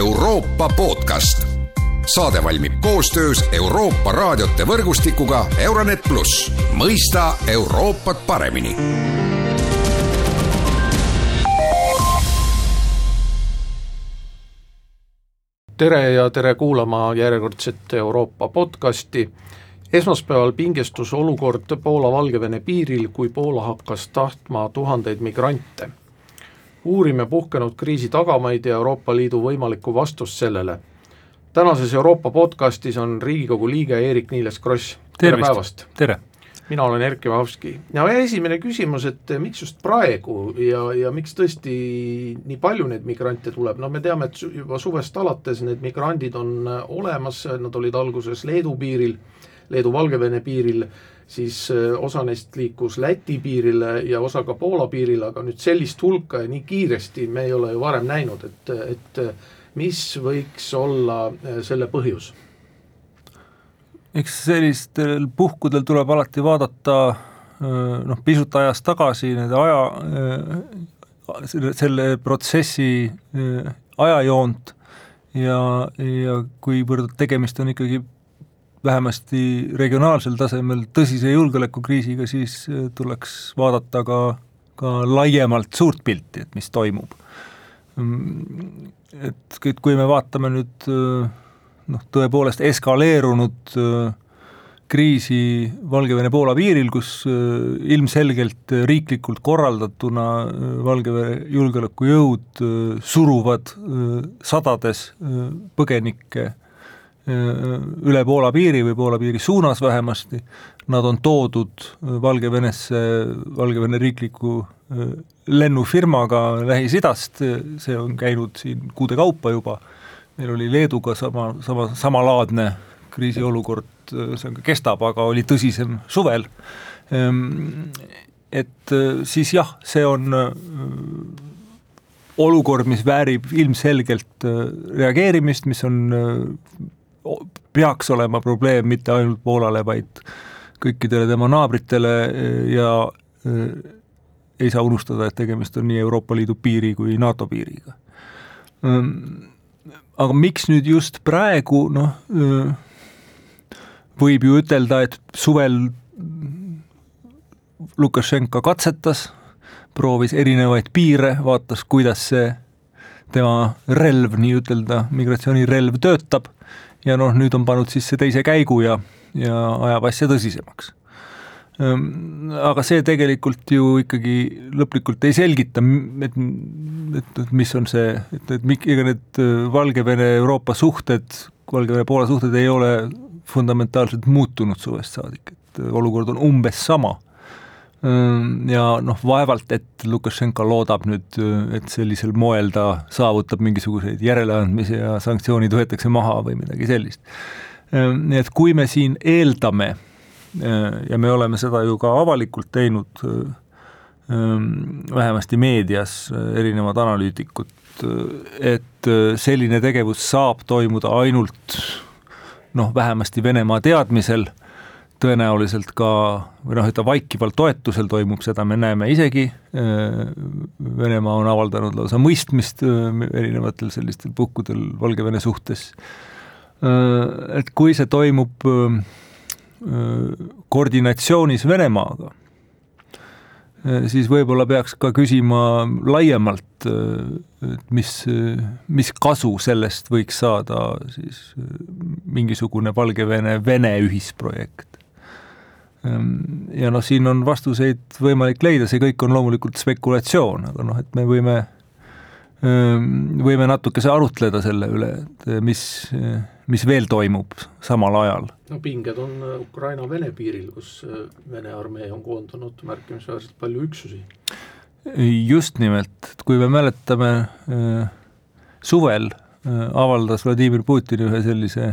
Euroopa podcast. saade valmib koostöös Euroopa raadiote võrgustikuga Euronet pluss, mõista Euroopat paremini tere ja tere kuulama järjekordset Euroopa podcasti. esmaspäeval pingestus olukord Poola-Valgevene piiril, kui Poola hakkas tahtma tuhandeid migrante. Uurime puhkenud kriisi tagamaid ja Euroopa Liidu võimalikku vastust sellele. tänases Euroopa podcastis on Riigikogu liige Eerik-Niiles Kross, tere päevast! tere! mina olen Erkki Vahovski ja esimene küsimus, et miks just praegu ja, ja miks tõesti nii palju neid migrante tuleb, no me teame, et juba suvest alates need migrandid on äh, olemas, nad olid alguses Leedu piiril, Leedu-Valgevene piiril, siis äh, osa neist liikus Läti piirile ja osa ka Poola piirile, aga nüüd sellist hulka ja nii kiiresti me ei ole ju varem näinud, et, et mis võiks olla äh, selle põhjus. Eks sellistel puhkudel tuleb alati vaadata noh, pisut ajas tagasi nende aja, selle, selle protsessi ajajoont ja, ja kuivõrd tegemist on ikkagi vähemasti regionaalsel tasemel tõsise julgeolekukriisiga, siis tuleks vaadata ka, ka laiemalt suurt pilti, et mis toimub. et, et kui me vaatame nüüd noh, tõepoolest eskaleerunud äh, kriisi Valgevene-Poola piiril, kus äh, ilmselgelt riiklikult korraldatuna äh, Valgevene julgeolekujõud suruvad sadades põgenikke üle Poola piiri või Poola piiri suunas vähemasti, nad on toodud Valgevenesse Valgevene riikliku lennufirmaga Lähis-Idast, see on käinud siin kuude kaupa juba meil oli Leeduga sama, sama, samalaadne kriisiolukord, see on ka kestab, aga oli tõsisem suvel. Ehm, et äh, siis jah, see on äh, olukord, mis väärib ilmselgelt äh, reageerimist, mis on, peaks olema probleem mitte ainult Poolale, vaid kõikidele tema naabritele ja ei saa unustada, et tegemist on nii Euroopa Liidu piiri kui NATO piiriga. Ehm, aga miks nüüd just praegu, noh, võib ju ütelda, et suvel Lukašenka katsetas, proovis erinevaid piire, vaatas, kuidas see tema relv, nii ütelda, migratsioonirelv töötab ja noh, nüüd on pannud sisse teise käigu ja, ja ajab asja tõsisemaks Ehm, aga see tegelikult ju ikkagi lõplikult ei selgita, et, et, et mis on see, et, et ega need äh, Valgevene-Euroopa suhted, Valgevene-Poola suhted ei ole fundamentaalselt muutunud suvest saadik, et olukord on umbes sama. Ja noh, vaevalt, et Lukašenka loodab nüüd, et sellisel moel ta saavutab mingisuguseid järeleandmisi ja sanktsioonid võetakse maha või midagi sellist. Nii et kui me siin eeldame ja me oleme seda ju ka avalikult teinud, vähemasti meedias erinevad analüütikud, et selline tegevus saab toimuda ainult noh, vähemasti Venemaa teadmisel, tõenäoliselt ka või noh, ta vaikival toetusel toimub, seda me näeme isegi, Venemaa on avaldanud lausa mõistmist erinevatel sellistel puhkudel Valgevene suhtes, et kui see toimub koordinatsioonis Venemaaga, siis võib-olla peaks ka küsima laiemalt, et mis, mis kasu sellest võiks saada siis mingisugune Valgevene-Vene ühisprojekt. Ja noh, siin on vastuseid võimalik leida, see kõik on loomulikult spekulatsioon, aga noh, et me võime, võime natukese arutleda selle üle, et mis mis veel toimub samal ajal? no pinged on äh, Ukraina-Vene piiril, kus äh, Vene armee on koondanud märkimisväärselt palju üksusi. just nimelt, et kui me mäletame äh, suvel avaldas Vladimir Putin ühe sellise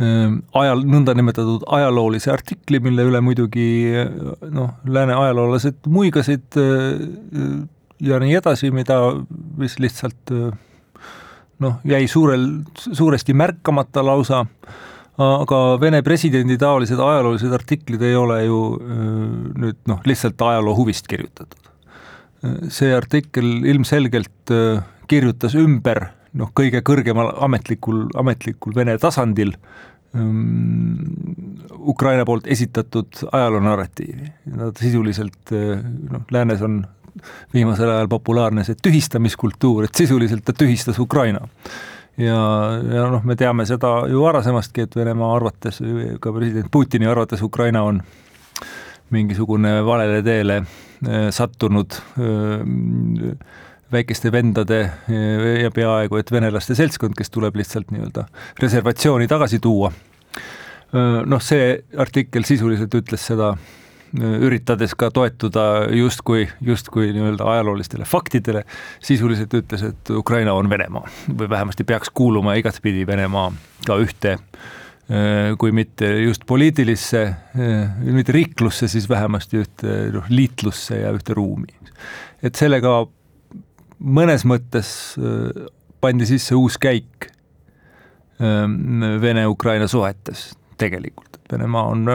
ajal, nõndanimetatud ajaloolise artikli, mille üle muidugi noh, lääne ajaloolased muigasid ja nii edasi, mida vist lihtsalt noh, jäi suurel, suuresti märkamata lausa, aga Vene presidendi taolised ajaloolised artiklid ei ole ju nüüd noh, lihtsalt ajaloo huvist kirjutatud. see artikkel ilmselgelt kirjutas ümber noh, kõige kõrgemal ametlikul, ametlikul Vene tasandil ähm, Ukraina poolt esitatud ajaloonarratiivi. Nad sisuliselt noh, läänes on viimasel ajal populaarne see tühistamiskultuur, et sisuliselt ta tühistas Ukraina. ja, ja noh, me teame seda ju varasemastki, et Venemaa arvates, ka president Putini arvates Ukraina on mingisugune valele teele äh, sattunud äh, väikeste vendade äh, ja peaaegu et venelaste seltskond, kes tuleb lihtsalt nii-öelda reservatsiooni tagasi tuua. noh, see artikkel sisuliselt ütles seda üritades ka toetuda justkui, justkui nii-öelda ajaloolistele faktidele, sisuliselt ütles, et Ukraina on Venemaa või vähemasti peaks kuuluma igatpidi Venemaa ka ühte kui mitte just poliitilisse, mitte riiklusse, siis vähemasti ühte noh, liitlusse ja ühte ruumi. et sellega mõnes mõttes pandi sisse uus käik Vene-Ukraina suhetes tegelikult, et Venemaa on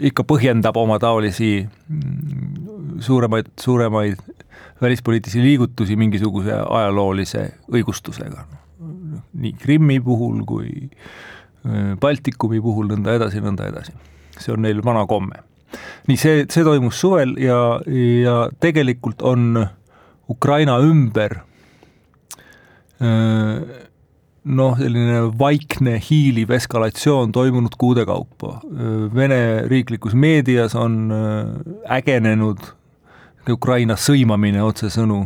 ikka põhjendab oma taolisi mm, suuremaid, suuremaid välispoliitilisi liigutusi mingisuguse ajaloolise õigustusega. nii Krimmi puhul kui äh, Baltikumi puhul, nõnda edasi, nõnda edasi. see on neil vana komme. nii, see, see toimus suvel ja, ja tegelikult on Ukraina ümber noh, selline vaikne hiiliv eskalatsioon toimunud kuude kaupa. Vene riiklikus meedias on ägenenud Ukraina sõimamine otsesõnu,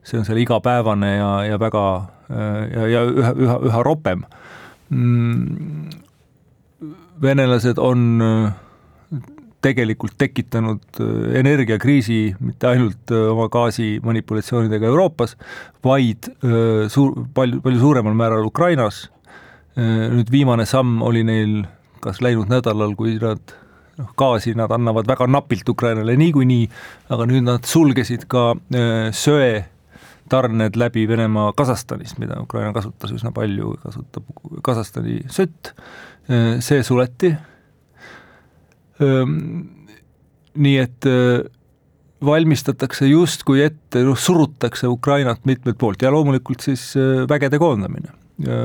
see on seal igapäevane ja, ja väga ja, ja üha, üha, üha ropem. Mm, venelased on äh, tegelikult tekitanud äh, energiakriisi mitte ainult äh, oma gaasi manipulatsioonidega Euroopas, vaid äh, suur, palju, palju suuremal määral Ukrainas. nüüd viimane samm oli neil kas läinud nädalal, kui nad noh, gaasi nad annavad väga napilt Ukrainale niikuinii, aga nüüd nad sulgesid ka söe tarned läbi Venemaa Kasahstanist, mida Ukraina kasutas üsna palju, kasutab Kasahstani sütt, see suleti nii et valmistatakse justkui ette, noh surutakse Ukrainat mitmelt poolt ja loomulikult siis vägede koondamine.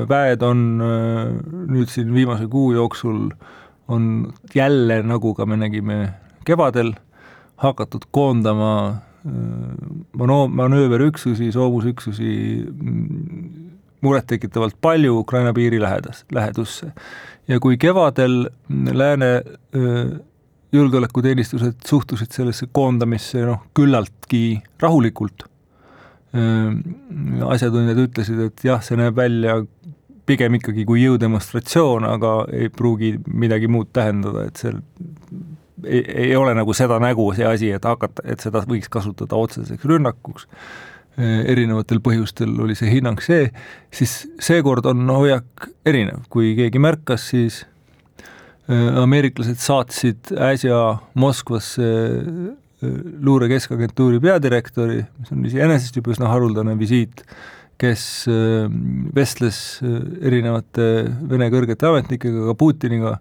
väed on nüüd siin viimase kuu jooksul on jälle, nagu ka me nägime kevadel, hakatud koondama manööverüksusi, soomusüksusi mm, murettekitavalt palju Ukraina piiri lähedas, lähedusse. Ja kui kevadel lääne julgeolekuteenistused suhtusid sellesse koondamisse noh, küllaltki rahulikult, asjatundjad ütlesid, et jah, see näeb välja pigem ikkagi kui jõudemonstratsioon, aga ei pruugi midagi muud tähendada, et seal ei, ei ole nagu seda nägu, see asi, et hakata, et seda võiks kasutada otseseks rünnakuks erinevatel põhjustel oli see hinnang see, siis seekord on hoiak erinev, kui keegi märkas, siis äh, ameeriklased saatsid äsja Moskvasse äh, luure keskagentuuri peadirektori, mis on iseenesest juba üsna haruldane visiit, kes vestles erinevate Vene kõrgete ametnikega, ka Putiniga,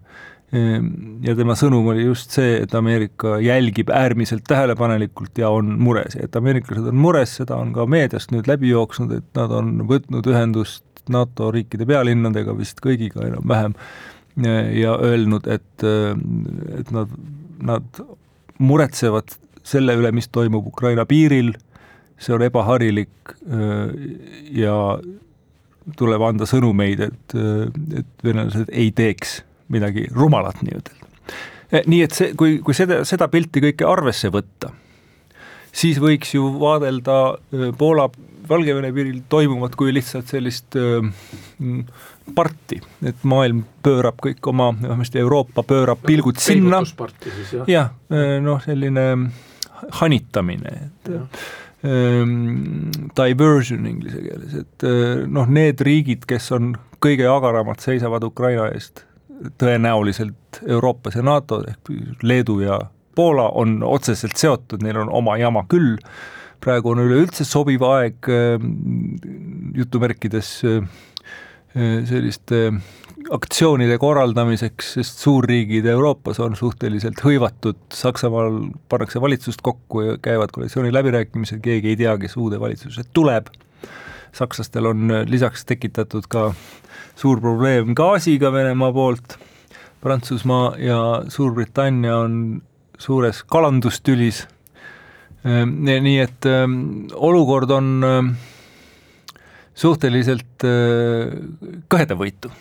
ja tema sõnum oli just see, et Ameerika jälgib äärmiselt tähelepanelikult ja on mures. Et ameeriklased on mures, seda on ka meediast nüüd läbi jooksnud, et nad on võtnud ühendust NATO riikide pealinnadega vist kõigiga enam-vähem ja öelnud, et, et nad, nad muretsevad selle üle, mis toimub Ukraina piiril, see on ebaharilik ja tuleb anda sõnumeid, et, et venelased ei teeks midagi rumalat nii-ütelda. Eh, nii et see, kui, kui seda, seda pilti kõike arvesse võtta, siis võiks ju vaadelda eh, Poola, Valgevene piiril toimuvat kui lihtsalt sellist äh, parti, et maailm pöörab kõik oma, vähemasti Euroopa pöörab pilgud sinna. jah ja,, noh, selline hanitamine, et ja diversion inglise keeles, et noh, need riigid, kes on kõige agaramad, seisavad Ukraina eest tõenäoliselt Euroopas ja NATO-s ehk Leedu ja Poola on otseselt seotud, neil on oma jama küll, praegu on üleüldse sobiv aeg äh, jutumärkides äh, selliste aktsioonide korraldamiseks, sest suurriigid Euroopas on suhteliselt hõivatud, Saksamaal pannakse valitsust kokku ja käivad koalitsiooniläbirääkimised, keegi ei tea, kes uude valitsusse tuleb sakslastel on lisaks tekitatud ka suur probleem gaasiga Venemaa poolt, Prantsusmaa ja Suurbritannia on suures kalandustülis, nii et olukord on suhteliselt kõhedavõitu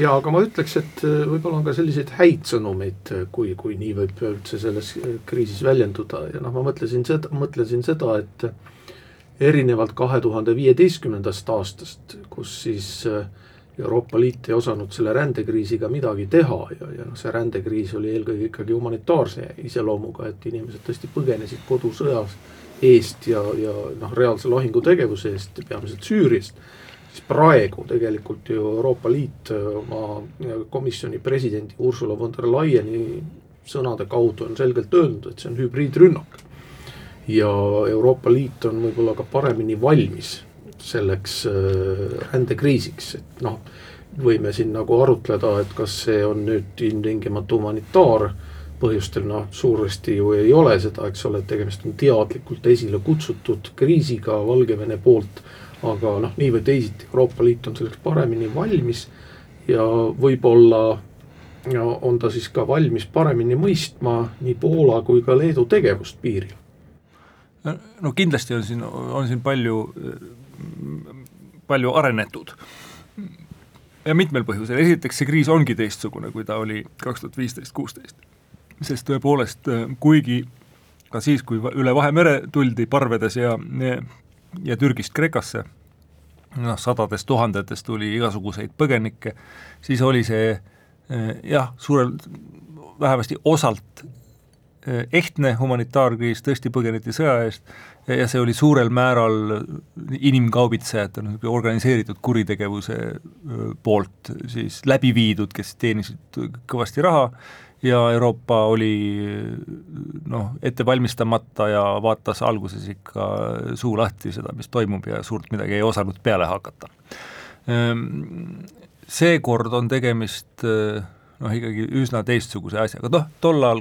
jaa, aga ma ütleks, et äh, võib-olla on ka selliseid häid sõnumeid, äh, kui, kui nii võib üldse selles äh, kriisis väljenduda. Ja noh, ma mõtlesin seda, mõtlesin seda, et erinevalt kahe tuhande viieteistkümnendast aastast, kus siis Euroopa Liit ei osanud selle rändekriisiga midagi teha ja, ja noh, see rändekriis oli eelkõige ikkagi humanitaarse iseloomuga, et inimesed tõesti põgenesid kodusõjas eest ja, ja noh, reaalse lahingutegevuse eest, peamiselt Süüriast siis praegu tegelikult ju Euroopa Liit äh, oma äh, komisjoni presidendi Ursula von der Leyeni sõnade kaudu on selgelt öelnud, et see on hübriidrünnak. Ja Euroopa Liit on võib-olla ka paremini valmis selleks äh, rändekriisiks, et noh, võime siin nagu arutleda, et kas see on nüüd ilmtingimata humanitaar põhjustel noh, suuresti ju ei ole seda, eks ole, et tegemist on teadlikult esile kutsutud kriisiga Valgevene poolt aga noh, nii või teisiti Euroopa Liit on selleks paremini valmis ja võib-olla ja on ta siis ka valmis paremini mõistma nii Poola kui ka Leedu tegevust piiril. No kindlasti on siin, on siin palju, palju arenetud ja mitmel põhjusel, esiteks see kriis ongi teistsugune, kui ta oli kaks tuhat viisteist, kuusteist. sest tõepoolest, kuigi ka siis, kui üle Vahemere tuldi parvedes ja ja Türgist Kreekasse, noh, sadadest tuhandetest tuli igasuguseid põgenikke, siis oli see jah, suurel, vähemasti osalt ehtne humanitaarkriis, tõesti põgeneti sõja eest ja see oli suurel määral inimkaubitsejate, noh, organiseeritud kuritegevuse eh, poolt siis läbi viidud, kes teenisid kõvasti raha ja Euroopa oli noh, ette valmistamata ja vaatas alguses ikka suu lahti seda, mis toimub ja suurt midagi ei osanud peale hakata. Ehm, seekord on tegemist noh, ikkagi üsna teistsuguse asjaga, noh, tol ajal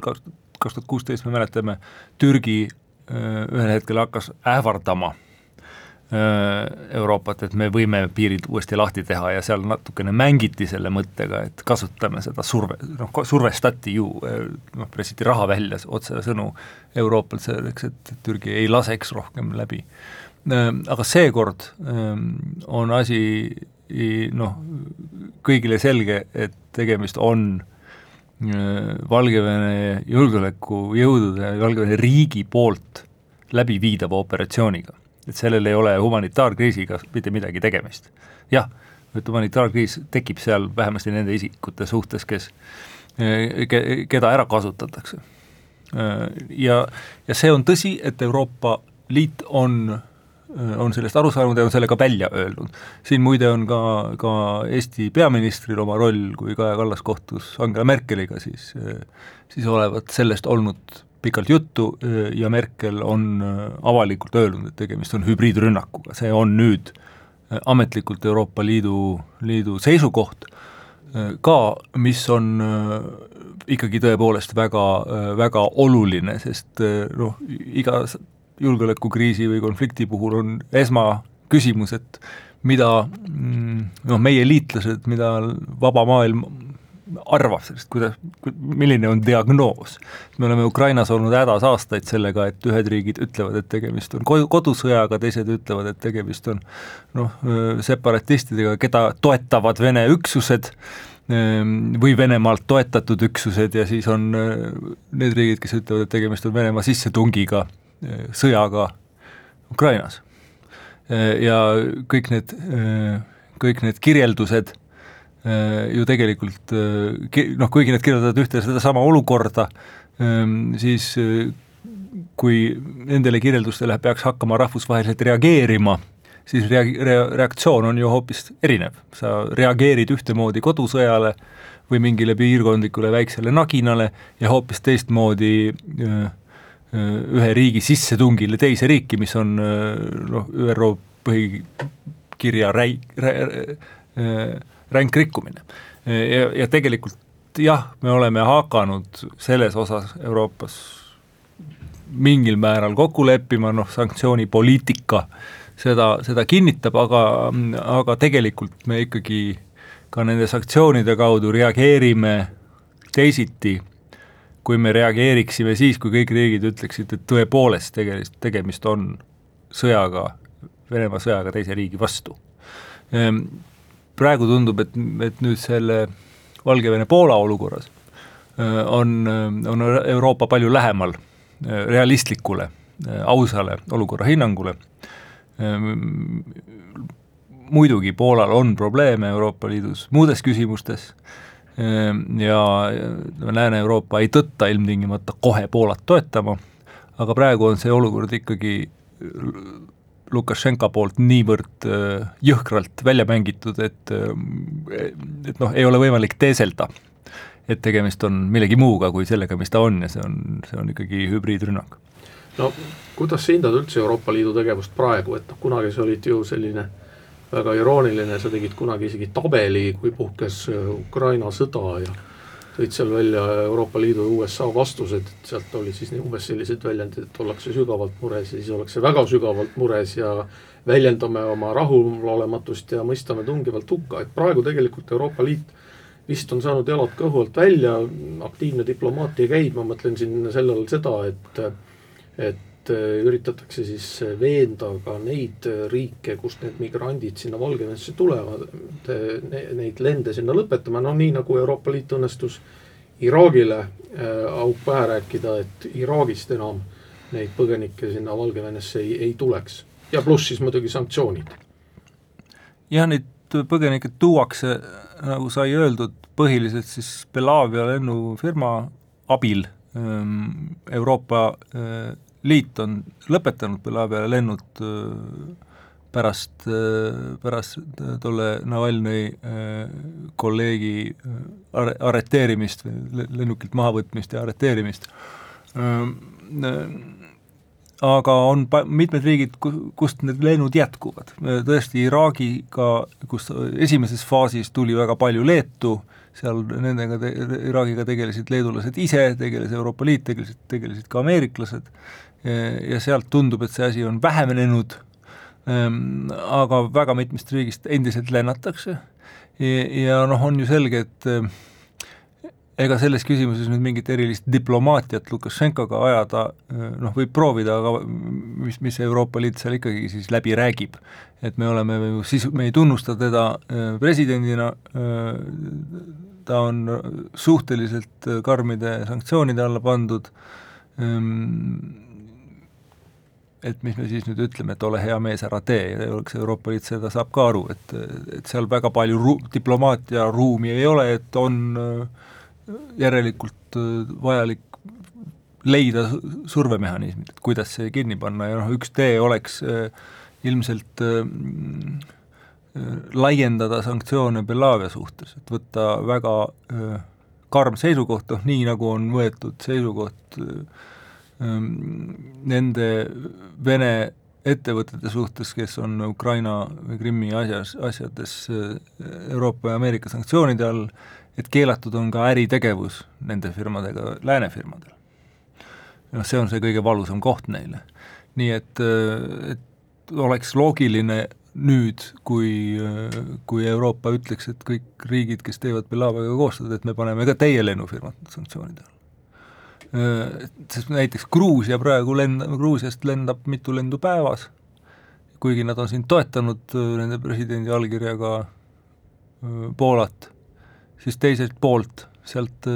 kaks tuhat kuusteist me mäletame, Türgi ühel hetkel hakkas ähvardama Äh, Euroopat, et me võime piirid uuesti lahti teha ja seal natukene mängiti selle mõttega, et kasutame seda surve, noh, survestati ju, äh, noh, pressiti raha välja otsesõnu Euroopalt selleks, et Türgi ei laseks rohkem läbi. Äh, aga seekord on asi noh, kõigile selge, et tegemist on Valgevene julgeolekujõudude, Valgevene riigi poolt läbiviidava operatsiooniga et sellel ei ole humanitaarkriisiga mitte midagi tegemist. jah, et humanitaarkriis tekib seal vähemasti nende isikute suhtes, kes, ke-, keda ära kasutatakse. Ja, ja see on tõsi, et Euroopa Liit on on sellest aru saanud ja on selle ka välja öelnud. siin muide on ka, ka Eesti peaministril oma roll, kui Kaja Kallas kohtus Angela Merkeliga, siis siis olevat sellest olnud pikalt juttu ja Merkel on avalikult öelnud, et tegemist on hübriidrünnakuga, see on nüüd ametlikult Euroopa Liidu, liidu seisukoht ka, mis on ikkagi tõepoolest väga, väga oluline, sest noh, iga julgeolekukriisi või konflikti puhul on esmaküsimus, et mida mm, noh, meie liitlased, mida vaba maailm arvab sellest, kuidas, milline on diagnoos. me oleme Ukrainas olnud hädas aastaid sellega, et ühed riigid ütlevad, et tegemist on kodusõjaga, teised ütlevad, et tegemist on noh, separatistidega, keda toetavad Vene üksused või Venemaalt toetatud üksused ja siis on need riigid, kes ütlevad, et tegemist on Venemaa sissetungiga, sõjaga Ukrainas. ja kõik need, kõik need kirjeldused Äh, ju tegelikult äh, noh, kuigi nad kirjeldavad ühte sedasama olukorda, ähm, siis äh, kui nendele kirjeldustele peaks hakkama rahvusvaheliselt reageerima, siis rea-, rea-, reaktsioon on ju hoopis erinev, sa reageerid ühtemoodi kodusõjale või mingile piirkondlikule väiksele naginale ja hoopis teistmoodi ühe riigi sissetungile teise riiki, mis on noh, ÜRO põhikirja räi-, rä-, ränk rikkumine. ja, ja tegelikult jah, me oleme hakanud selles osas Euroopas mingil määral kokku leppima, noh sanktsioonipoliitika seda, seda kinnitab, aga, aga tegelikult me ikkagi ka nende sanktsioonide kaudu reageerime teisiti, kui me reageeriksime siis, kui kõik riigid ütleksid, et tõepoolest tegemist, tegemist on sõjaga, Venemaa sõjaga teise riigi vastu. Ehm, praegu tundub, et, et nüüd selle Valgevene-Poola olukorras äh, on, on Euroopa palju lähemal äh, realistlikule, ausale olukorra hinnangule ehm, muidugi Poolal on probleeme Euroopa Liidus muudes küsimustes ja Lääne-Euroopa ei tõtta ilmtingimata kohe Poolat toetama, aga praegu on see olukord ikkagi Lukašenka poolt niivõrd äh, jõhkralt välja mängitud, et äh, et noh, ei ole võimalik teeselda, et tegemist on millegi muuga kui sellega, mis ta on ja see on, see on ikkagi hübriidrünnak. no kuidas sa hindad üldse Euroopa Liidu tegevust praegu, et noh, kunagi sa olid ju selline väga irooniline, sa tegid kunagi isegi tabeli, kui puhkes äh, Ukraina sõda ja tõid seal välja Euroopa Liidu ja USA vastused, et sealt olid siis umbes sellised väljendid, et ollakse sügavalt mures ja siis ollakse väga sügavalt mures ja väljendame oma rahulolematust ja mõistame tungivalt hukka, et praegu tegelikult Euroopa Liit vist on saanud jalad kõhu alt välja, aktiivne diplomaatia käib, ma mõtlen siin selle all seda, et et Äh, üritatakse siis äh, veenda ka neid äh, riike, kust need migrandid sinna Valgevenesse tulevad, neid lende sinna lõpetama, no nii nagu Euroopa Liit õnnestus Iraagile auk pähe rääkida, et Iraagist enam neid põgenikke sinna Valgevenesse ei, ei tuleks. ja pluss siis muidugi sanktsioonid. jah, neid põgenikke tuuakse, nagu sai öeldud, põhiliselt siis Belavia lennufirma abil ähm, Euroopa liit on lõpetanud Belavia lennud äh, pärast, äh, pärast tolle Navalnõi äh, kolleegi are-, arreteerimist, lennukilt mahavõtmist ja arreteerimist. aga on pa-, mitmed riigid, kust need lennud jätkuvad, tõesti Iraagiga, kus esimeses faasis tuli väga palju Leetu, seal nendega te-, Iraagiga tegelesid leedulased ise, tegeles Euroopa Liit, tegelesid, tegelesid ka ameeriklased, ja sealt tundub, et see asi on vähenenud, ehm, aga väga mitmest riigist endiselt lennatakse. Ja, ja noh, on ju selge, et ehm, ega selles küsimuses nüüd mingit erilist diplomaatiat Lukašenkoga ajada noh, võib proovida, aga mis, mis Euroopa Liit seal ikkagi siis läbi räägib. et me oleme ju siis, me ei tunnusta teda presidendina, ta on suhteliselt karmide sanktsioonide alla pandud, et mis me siis nüüd ütleme, et ole hea mees, ära tee. Eks Euroopa Liit seda saab ka aru, et, et seal väga palju ru-, diplomaatia ruumi ei ole, et on äh, järelikult äh, vajalik leida survemehhanismid, et kuidas see kinni panna. Ja noh, üks tee oleks äh, ilmselt laiendada sanktsioone Belavia suhtes, et võtta väga karm seisukoht, noh nii, nagu on võetud seisukoht äh, nende Vene ettevõtete suhtes, kes on Ukraina või Krimmi asjas, asjades eh, Euroopa ja Ameerika sanktsioonide all, et keelatud on ka äritegevus nende firmadega, lääne firmadel. noh, see on see kõige valusam koht neile. nii et, eh, et oleks loogiline nüüd, kui, eh, kui Euroopa ütleks, et kõik riigid, kes teevad Belaviaga koostööd, et me paneme ka teie lennufirmad sanktsioonide alla sest näiteks Gruusia praegu lend-, Gruusiast lendab mitu lendu päevas, kuigi nad on siin toetanud nende presidendi allkirjaga Poolat, siis teiselt poolt sealt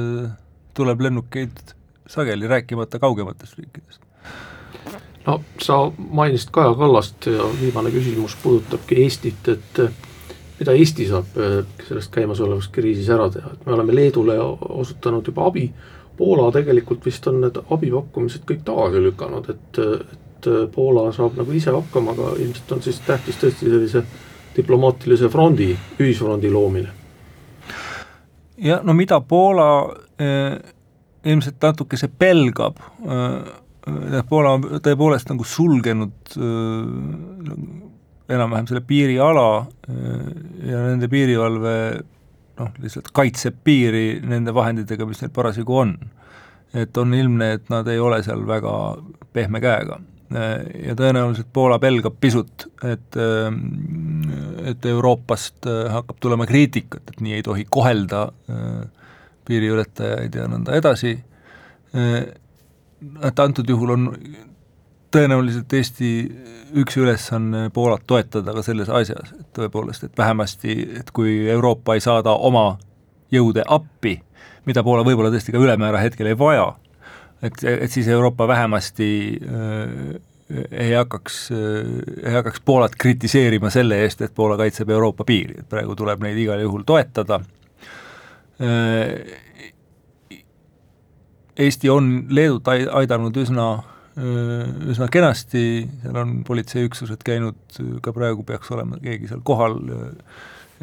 tuleb lennukeid sageli, rääkimata kaugematest riikidest. no sa mainisid Kaja Kallast ja viimane küsimus puudutabki Eestit, et mida Eesti saab sellest käimasolevast kriisis ära teha, et me oleme Leedule osutanud juba abi, Poola tegelikult vist on need abipakkumised kõik tagasi lükanud, et, et Poola saab nagu ise hakkama, aga ilmselt on siis tähtis tõesti sellise diplomaatilise frondi, ühisfrondi loomine. jah, no mida Poola eh, ilmselt natukese pelgab eh,, Poola on tõepoolest nagu sulgenud eh, enam-vähem selle piiriala eh, ja nende piirivalve noh, lihtsalt kaitseb piiri nende vahenditega, mis neil parasjagu on. et on ilmne, et nad ei ole seal väga pehme käega. ja tõenäoliselt Poola pelgab pisut, et, et Euroopast hakkab tulema kriitikat, et nii ei tohi kohelda piiriületajaid ja nõnda edasi, et antud juhul on tõenäoliselt Eesti üks ülesanne Poolat toetada ka selles asjas, et tõepoolest, et vähemasti, et kui Euroopa ei saada oma jõude appi, mida Poola võib-olla tõesti ka ülemäära hetkel ei vaja, et, et siis Euroopa vähemasti äh, ei hakkaks äh,, ei hakkaks Poolat kritiseerima selle eest, et Poola kaitseb Euroopa piiri, et praegu tuleb neid igal juhul toetada äh,. Eesti on Leedut aidanud üsna üsna kenasti, seal on politseiüksused käinud, ka praegu peaks olema keegi seal kohal äh,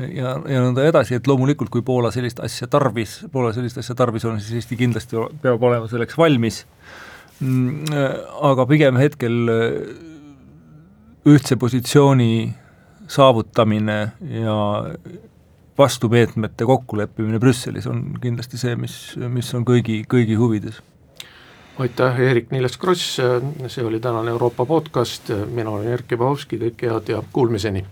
ja, ja nõnda edasi, et loomulikult, kui Poola sellist asja tarvis, Poola sellist asja tarvis on, siis Eesti kindlasti peab olema selleks valmis, mm, aga pigem hetkel äh, ühtse positsiooni saavutamine ja vastumeetmete kokkuleppimine Brüsselis on kindlasti see, mis, mis on kõigi, kõigi huvides aitäh, Eerik-Niiles Kross, see oli tänane Euroopa podcast, mina olen Erkki Bahovski, kõike head ja kuulmiseni!